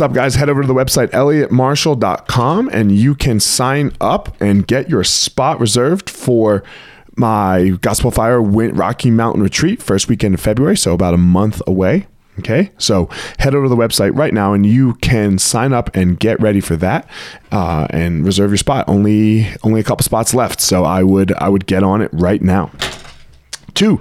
what's up, guys? Head over to the website, elliottmarshall.com, and you can sign up and get your spot reserved for my Gospel Fire Rocky Mountain Retreat, first weekend of February, so about a month away. Okay, so head over to the website right now and you can sign up and get ready for that uh, and reserve your spot. Only only a couple spots left, so I would I would get on it right now to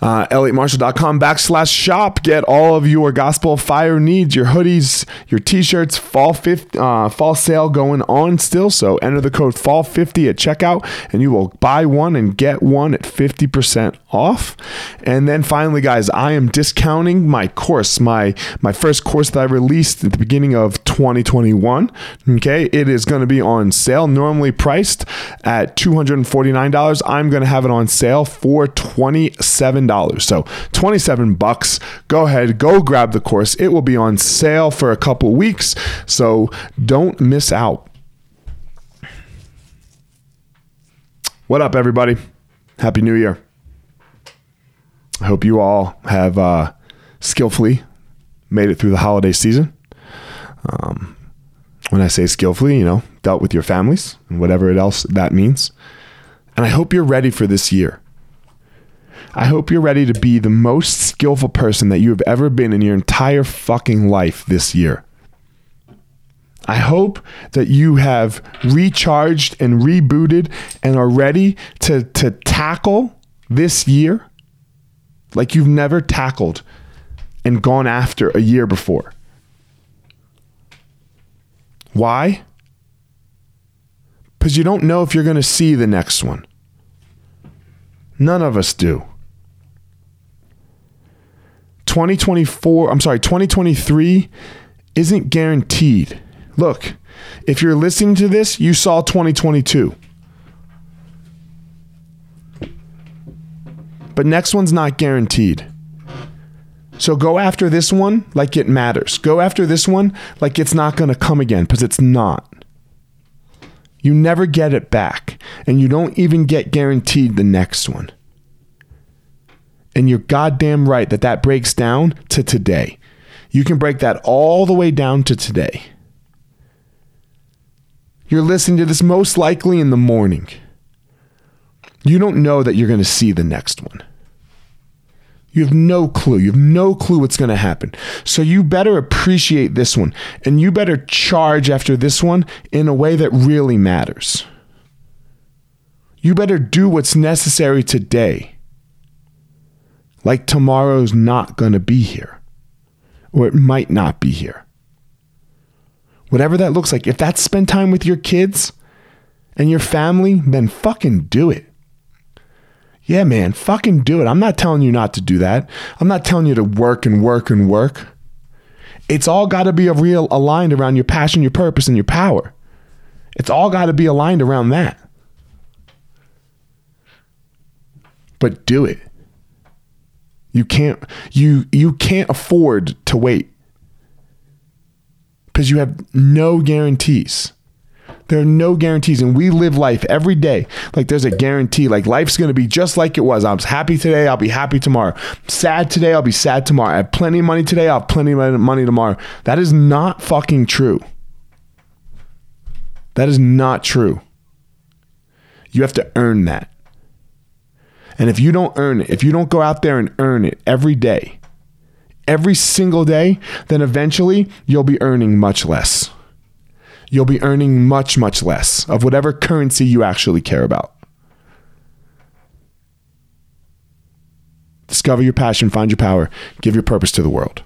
uh, elliottmarshall.com backslash shop. Get all of your gospel fire needs, your hoodies, your t-shirts, fall fifth, uh, fall sale going on still. So enter the code fall 50 at checkout and you will buy one and get one at 50% off. And then finally, guys, I am discounting my course, my, my first course that I released at the beginning of 2021. Okay. It is going to be on sale, normally priced at $249. I'm going to have it on sale for 20 $27. So 27 bucks. Go ahead, go grab the course. It will be on sale for a couple weeks, so don't miss out. What up, everybody? Happy New Year. I hope you all have uh, skillfully made it through the holiday season. Um, when I say skillfully, you know, dealt with your families and whatever it else that means. And I hope you're ready for this year. I hope you're ready to be the most skillful person that you have ever been in your entire fucking life this year. I hope that you have recharged and rebooted and are ready to, to tackle this year like you've never tackled and gone after a year before. Why? Because you don't know if you're going to see the next one. None of us do. 2024, I'm sorry, 2023 isn't guaranteed. Look, if you're listening to this, you saw 2022. But next one's not guaranteed. So go after this one like it matters. Go after this one like it's not going to come again because it's not. You never get it back, and you don't even get guaranteed the next one. And you're goddamn right that that breaks down to today. You can break that all the way down to today. You're listening to this most likely in the morning. You don't know that you're going to see the next one. You have no clue. You have no clue what's going to happen. So you better appreciate this one and you better charge after this one in a way that really matters. You better do what's necessary today like tomorrow's not going to be here, or it might not be here. Whatever that looks like, if that's spend time with your kids and your family, then fucking do it. Yeah, man, fucking do it. I'm not telling you not to do that. I'm not telling you to work and work and work. It's all got to be a real aligned around your passion, your purpose, and your power. It's all got to be aligned around that. But do it. You can't you you can't afford to wait. Because you have no guarantees. There are no guarantees. And we live life every day like there's a guarantee. Like life's going to be just like it was. I'm happy today. I'll be happy tomorrow. Sad today. I'll be sad tomorrow. I have plenty of money today. I'll have plenty of money tomorrow. That is not fucking true. That is not true. You have to earn that. And if you don't earn it, if you don't go out there and earn it every day, every single day, then eventually you'll be earning much less. You'll be earning much, much less of whatever currency you actually care about. Discover your passion, find your power, give your purpose to the world.